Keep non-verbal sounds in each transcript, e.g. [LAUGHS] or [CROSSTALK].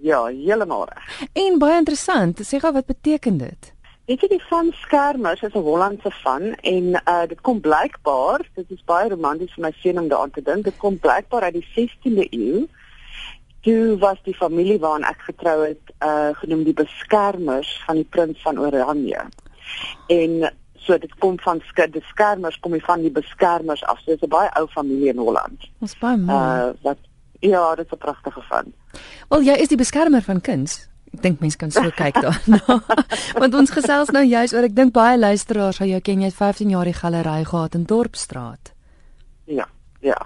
Ja, heeltemal reg. En baie interessant, sê gou wat beteken dit? Weet jy die van skermers is 'n Hollandse van en uh dit kom blykbaar, dit is baie romanties vir my seun om daaraan te dink, dit kom blykbaar uit die 16de eeu. Toe was die familie waarna ek getrou het, uh genoem die beskermers van die prins van Oranje. En so dit kom van die skermers kom van die beskermers af. So dit is 'n baie ou familie in Holland. Ons baie mooi. Uh wat ja, dit is 'n pragtige van. Wel jy is die beskermer van kuns. Ek dink mense kan so kyk daarna. [LAUGHS] Want ons gesels nou juist oor ek dink baie luisteraars sal jou ken jy het 15 jaar die galery gehad in Dorpsstraat. Ja. Ja.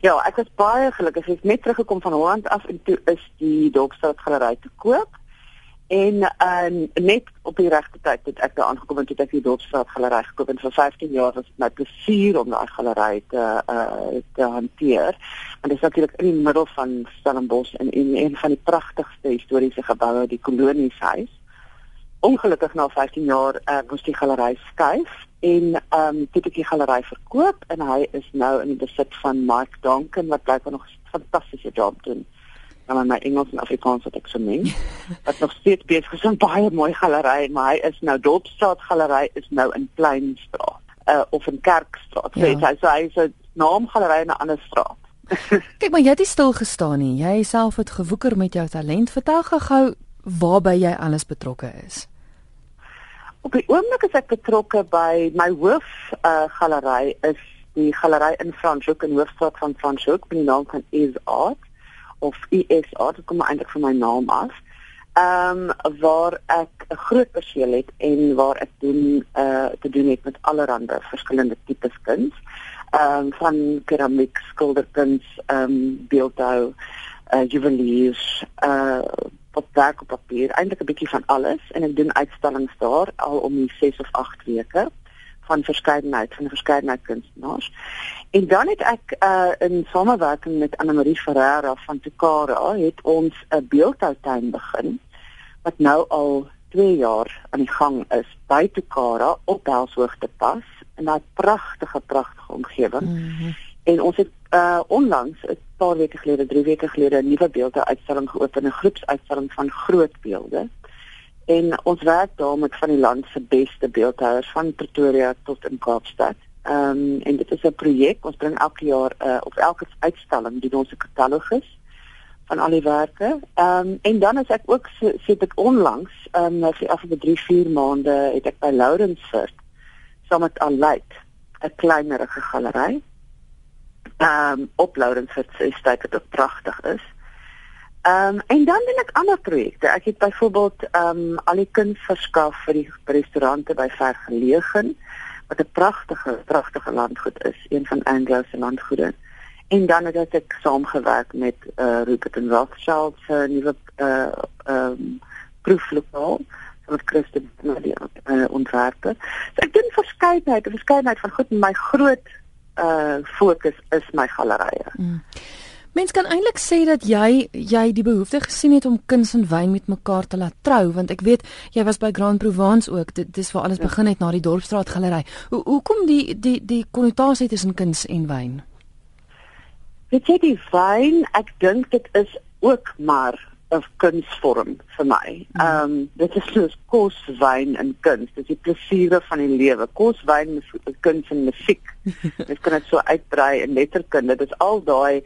Ja, ek was baie gelukkig. Ek het net teruggekom van Holland af en toe is die Dorpsstraat galery te koop. En uh, net op die regte tyd het ek daar aangekom en toe ek die Dorpsstraat galery gekoop en vir 15 jaar was dit my plesier om daai galery te uh, te hanteer. En dit is natuurlik in die middel van Stellenbosch en in een van die pragtigste historiese geboue, die Kolonieshuis. Ongelukkig na 15 jaar uh, moes die galery skuif en ehm um, dit het die galery verkoop en hy is nou in die besit van Mike Donkin wat blykbaar nog 'n fantastiese job doen dan in my Engels en Afrikaans wat ek so meng. [LAUGHS] Wat nog steeds besig is 'n baie mooi galery, maar hy is nou Dorpsstraat galery is nou in Kleinstraat uh, of in Kerkstraat. Ja. So hy so hy is 'n naamgalery in 'n ander straat. [LAUGHS] Kyk maar jy het nie stil gestaan nie. Jy self het gewoeker met jou talent. Vertel gou waarby jy alles betrokke is. Op die oomblik is ek betrokke by my hoof uh, galery is die galery in Franschhoek in Hoofstraat van Franschhoek met die naam van Is Art of ISA, dit kom eintlik van my naam af. Ehm um, waar ek 'n groot perseel het en waar ek doen uh, te doen het met allerlei verskillende tipes kuns. Ehm um, van keramiek, skilderkuns, ehm um, beeldhou, eh uh, juweliers, eh uh, wat werk op papier, eintlik 'n bietjie van alles en ek doen uitstallings daar al om die 6 of 8 weke van verskeidenheid van verskeidenheid kunstenaars. En dan het ek uh in samewerking met Anna Marie Ferreira van Tukara het ons 'n beeldhoutuin begin wat nou al 2 jaar aan die gang is by Tukara op Belshoogte pas in 'n pragtige pragtige omgewing. Mm -hmm. En ons het uh onlangs 'n paar weke gelede, 3 weke gelede 'n nuwe beeldhouuitstalling geopen, 'n groepsuitstalling van groot beelde En ons werk daar met van die land se beste beeldhouers van Pretoria tot in Kaapstad. Ehm um, en dit is 'n projek. Ons bring elke jaar uh, of elke uitstalling doen ons 'n katalogus van al die werke. Ehm um, en dan as ek ook sit ek onlangs ehm um, vir afgelope 3, 4 maande het ek by Lourensfort saam met Alyt 'n kleinerige galery. Ehm um, op Lourensfort se stad wat pragtig is. Ehm um, en dan doen ek ander projekte. Ek het byvoorbeeld ehm um, al die kuns verskaf vir die restaurante by Vergelegen wat 'n pragtige pragtige landgoed is, een van Anglo se landgoede. En dan het ek saamgewerk met eh uh, Rupert and Rothschild se nuwe eh uh, ehm um, proeflokaal wat Christen die uh, ontwerpe. So ek verskeidenheid, 'n verskeidenheid van goed, my groot uh, fokus is my gallerye. Mm. Mens kan eintlik sê dat jy jy die behoefte gesien het om kuns en wyn met mekaar te laat trou want ek weet jy was by Grand Provence ook dit dis waar alles ja. begin het na die Dorpsstraat galery. Hoe hoekom die die die konnotasie tussen kuns en wyn? Weet jy die wyn, ek dink dit is ook maar 'n kunsvorm vir my. Hmm. Ehm um, dit is soos kos, wyn en kuns. Dit is die plesiere van die lewe. Kos, wyn, kuns en musiek. [LAUGHS] Dit kan dit so uitbrei in letterkunde. Dit is al daai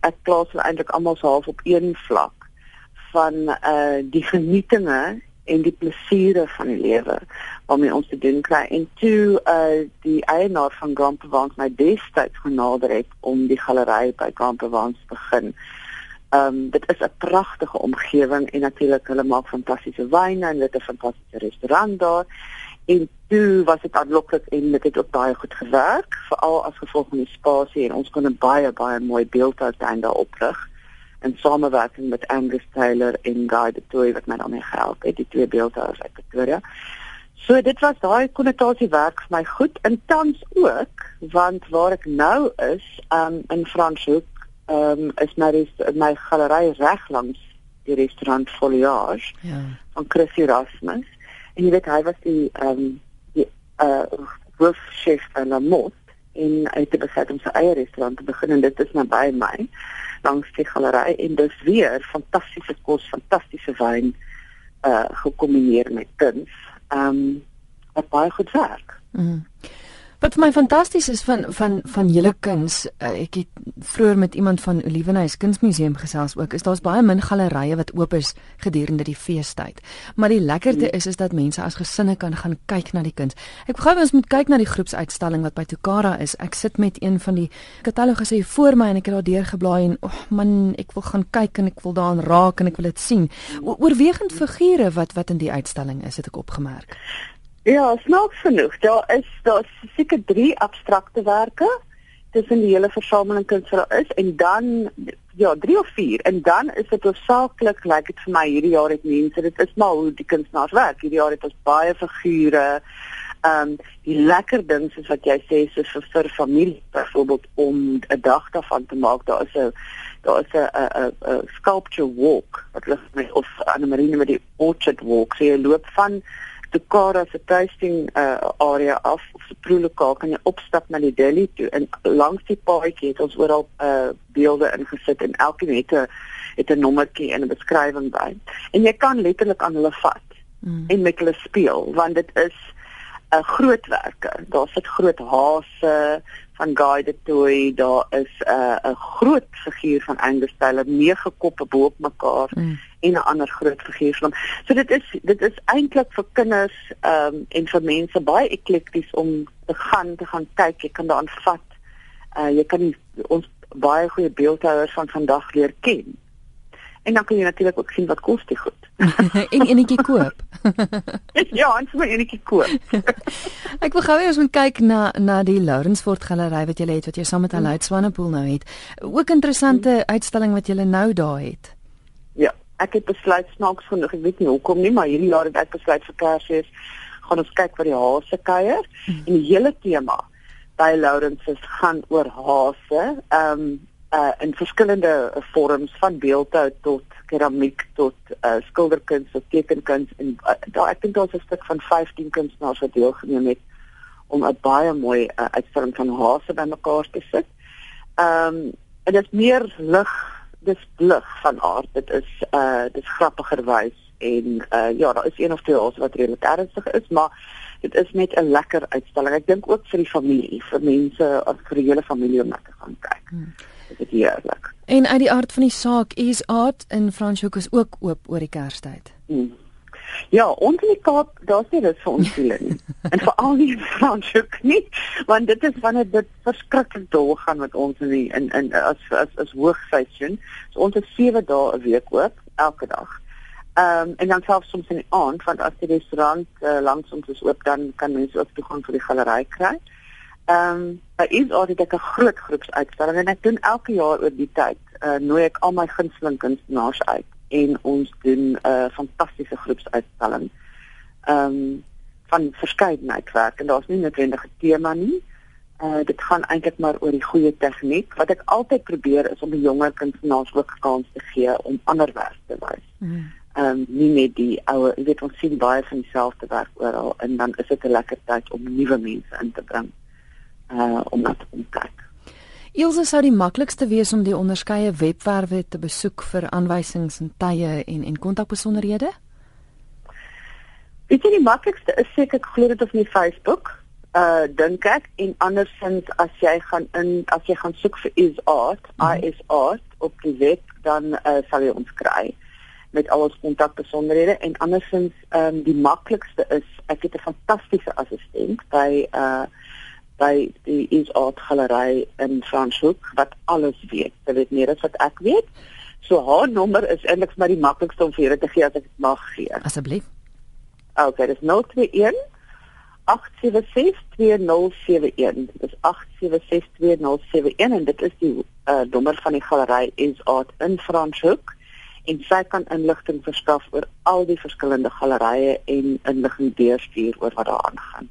ek plaas hulle eintlik almal so half op een vlak van uh die genietinge en die plesiere van die lewe waarmee ons te doen kry en toe uh die eienaar van Grand Provence my destyds genader het om die galery by Grand Provence te begin. Um dit is 'n pragtige omgewing en natuurlik hulle maak fantastiese wyne en dit is 'n fantastiese restaurant daar en toe was dit aanloklik en dit het ook baie goed gewerk veral as gevolg van die spasie en ons kon 'n baie baie mooi beeldhoutuin daar oprig in samewerking met Angus Taylor en Guy de Toey wat my daarmee gehelp het die twee beeldhouers uit Pretoria. So dit was daai konnotasie werk vir my goed en tans ook want waar ek nou is um, in Franshoek um, is my my galery reg langs die restaurant Foliage ja. van Chris Erasmus en jy weet hy was die ehm um, die uh hoofchef van Lamot en hy het besluit om sy eie restaurant te begin en dit is naby my langs die galery en dis weer fantastiese kos, fantastiese wyn uh gekombineer met kuns. Ehm um, wat baie goed werk. Mm. Wat vir my fantasties is van van van julle kuns, uh, ek het vroeër met iemand van Olivenhuis Kunsmuseum gesels ook, is daar's baie min gallerye wat oop is gedurende die feestyd. Maar die lekkerte is is dat mense as gesinne kan gaan kyk na die kuns. Ek gou ons moet kyk na die groepsuitstalling wat by Tukara is. Ek sit met een van die katalogus hier voor my en ek het daar deur geblaai en oh man, ek wil gaan kyk en ek wil daaraan raak en ek wil dit sien. O oorwegend figure wat wat in die uitstalling is, het ek opgemerk. Ja, snaaks genoeg. Daar is daar seker 3 abstrakte werke tussen die hele versameling kuns wat daar is en dan ja, 3 of 4 en dan is dit hoofsaaklik lyk like dit vir my hierdie jaar het mense dit is maar hoe die kunstenaars werk. Hierdie jaar het ons baie figure. Ehm um, die lekker ding is wat jy sê so vir vir familie byvoorbeeld om 'n dag daarvan te maak. Daar is 'n daar is 'n 'n 'n sculpture walk wat met of Anne Marie met die orchard walk. So jy loop van te Kara se tasting uh, area af of se proelokaal kan jy opstap na die deli toe en langs die paadjie het ons oral uh, beelde ingesit en elkeen het 'n het 'n nommertjie en 'n beskrywing by. En jy kan letterlik aan hulle vat mm. en met hulle speel want dit is 'n uh, grootwerke. Daar sit groot hase van Guy de Toy, daar is 'n uh, 'n groot figuur van Angus Taylor, nege koppe bo mekaar. Mm en 'n ander groot figuur van. So dit is dit is eintlik vir kinders ehm um, en vir mense baie eklekties om te gaan te gaan kyk. Jy kan daaraan vat. Uh jy kan ons baie goeie beeldhouers van vandag leer ken. En dan kan jy natuurlik ook sien wat kos dit goed. [LAUGHS] en enetjie koop. [LAUGHS] ja, ons moet enetjie koop. [LAUGHS] Ek wil gou eers moet kyk na na die Lourensfort galery wat jy het wat jy saam met Aloud Swanepoel nou het. Ook interessante hmm. uitstalling wat jy nou daar het ek het besluit snaaks genoeg, ek weet nie hoekom nie, maar hierdie jaar het ek besluit vir Kersfees gaan ons kyk wat die hase kuier hmm. en die hele tema by Lawrence is gaan oor hase, ehm um, uh in verskillende vorms van beeldhou tot keramiek tot uh skilderkuns of tekenkuns en uh, daar ek dink daar's 'n stuk van 15 kunstenaars wat deelgeneem het om 'n baie mooi uh, uitstalling van hase bymekaar te sit. Ehm um, en dit is meer lig dis lig van aard. Dit is uh dis grappiger wys en uh ja, daar is een of twee hols wat redelik ernstig is, maar dit is net 'n lekker uitstalling. Ek dink ook vir die familie, vir mense vir die hele familie om na te gaan kyk. Hmm. Dit is heerlik. En uit die aard van die saak is art in Franshoek is ook oop oor die Kerstyd. Hmm. Ja, ons in die Kaap, daar's nie dit vir ons siele nie. [LAUGHS] en veral nie in Franshoek nie, want dit is wanneer dit verskriklik dol gaan met ons in die, in in as as as hoogseisoen. So ons het 7 dae 'n week oop, elke dag. Ehm um, en dan selfs soms in die aand, want as die restaurant uh, langs ons is oop, dan kan mense ook toegang vir die galery kry. Ehm um, daar is altyd 'n groot groepsuitstalling en ek doen elke jaar oor die tyd, uh, nooi ek al my gunsteling kunstenaars uit en ons doen 'n uh, fantastiese groepsuitstalling. Ehm um, van verskeidenheid werk en daar's nie noodwendig 'n tema nie. Uh dit gaan eintlik maar oor die goeie tegniek. Wat ek altyd probeer is om die jonger kunstenaars ook kans te gee om ander werk te wys. Hmm. Ehm um, nie net die ou, jy weet ons sien baie van dieselfde werk oral en dan is dit 'n lekker tyd om nuwe mense in te bring. Uh om om te kyk. Ilse sou die maklikste wees om die onderskeie webwerwe te besoek vir aanwysings en tye en en kontakbesonderhede. Ek dink die maklikste is seker glo dit op my Facebook. Uh dink ek en andersins as jy gaan in as jy gaan soek vir is art, mm is art op die web dan uh, sal jy ons kry met al ons kontakbesonderhede en andersins ehm um, die maklikste is ek het 'n fantastiese assistent by uh by die Is Art Galery in Franshoek wat alles weet. Sy weet meer as wat ek weet. So haar nommer is eintlik maar die maklikste om vir julle te gee as ek dit mag gee. Asseblief. Okay, dis 021 8762071. Dis 8762071 en dit is die uh, nommer van die galery Is Art in Franshoek en sy kan inligting verskaf oor al die verskillende gallerye en inligting deurstuur oor wat daar aangaan.